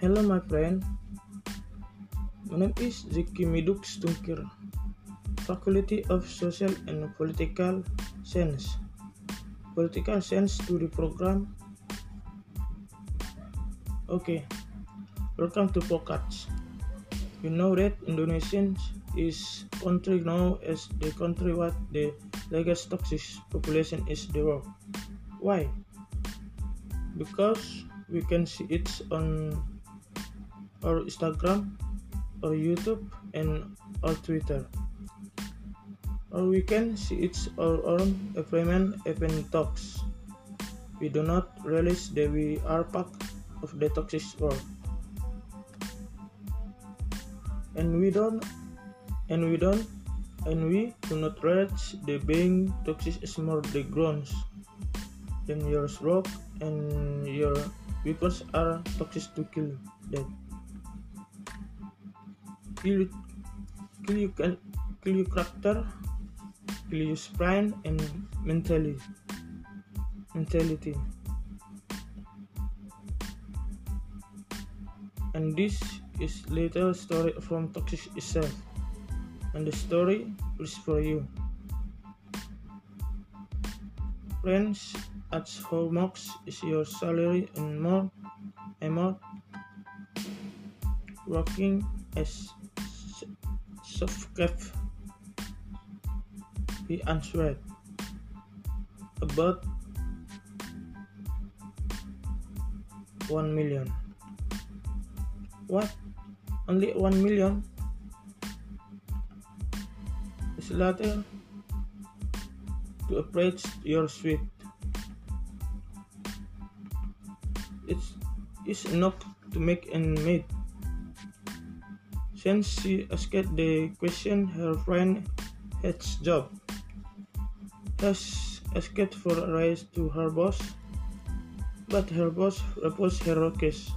Hello, my friend. My name is Ziki Miduk Stungkir, Faculty of Social and Political Science. Political Science to the program. Okay, welcome to Pokats. You know that Indonesia is country now as the country what the largest toxic population is the world. Why? Because we can see it on our Instagram, or YouTube, and our Twitter. Or we can see it our own agreement event talks. We do not realize that we are part of the toxic world. And we don't and we don't and we do not realize the being toxic is more the grounds than your rock and your weapons are toxic to kill them. Your spine and mentality. Mentality. And this is little story from toxic itself. And the story is for you. Friends, at how much is your salary and more amount working as soft He answered about one million. What? Only one million? Is later eh? to approach your suite. It's, it's enough to make an meet. Since she asked the question, her friend had job. Has asked for a raise to her boss, but her boss refused her request.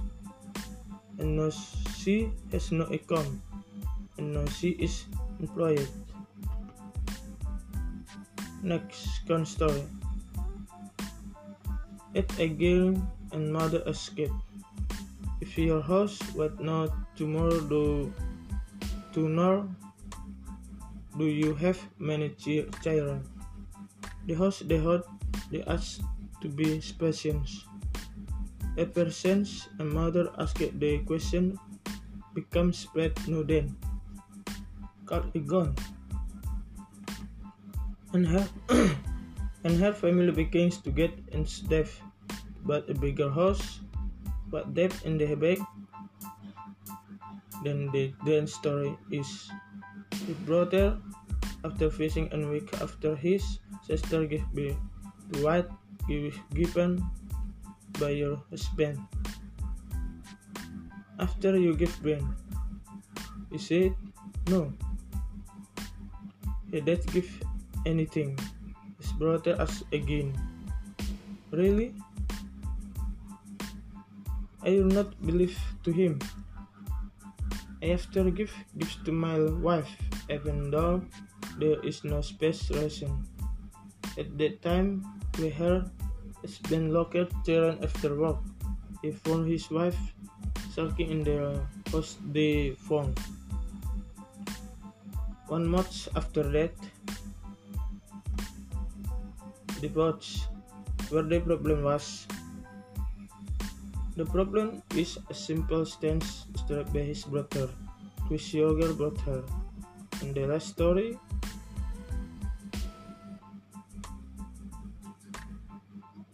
And now she has no income, and now she is employed. Next story. At a game and mother escape. If your house would not tomorrow do to know do you have many children? The host the host they ask to be patience. A person a mother asked the question becomes spread no then. Cut is gone. And her and her family begins to get in debt but a bigger house, but debt in the back. Then the then story is the brother, after facing a week after his sister gave birth to what given by your husband. After you give birth, he said, No. He did give anything. His brother asked again, Really? I will not believe to him. I have to give gifts to my wife, even though there is no space ration. At that time, we heard it's been locked children after work. He found his wife sulking in the house they found. One month after that, the watch where the problem was the problem is a simple stance struck by his brother, his younger brother. In the last story,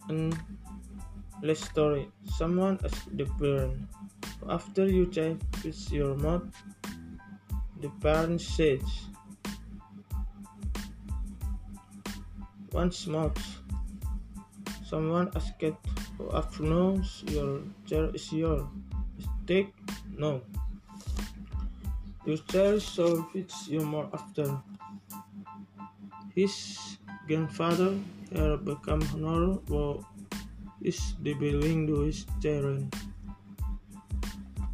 in last story, someone asked the parent, after you check with your mouth, the parent says, once mouth. Someone asked afternoons your chair is your Take no. Your chair so fits you more after. His grandfather had become honorable is the building to his children.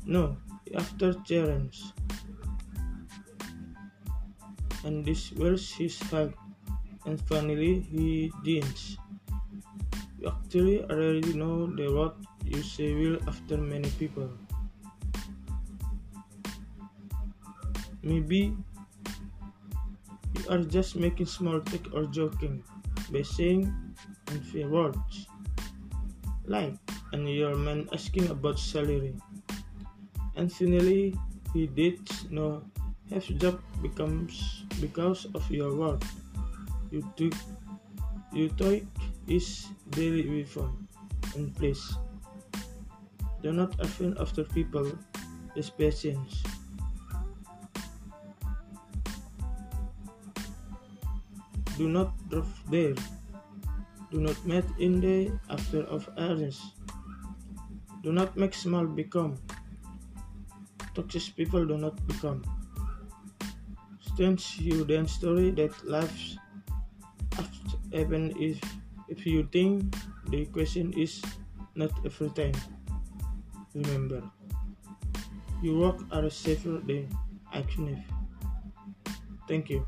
No, after children. And this was his help, and finally he didn't actually already know the road you say will after many people. Maybe you are just making small talk or joking by saying unfair words like and your man asking about salary. And finally he did know his job becomes because of your work. You took you took his daily weapon in place. do not offend after people is patience. Do not drop there. Do not meet in the after of others. Do not make small become. Toxic people do not become. Stands you then story that after even if if you think the question is not every time. Remember, your work are safer than action. Thank you.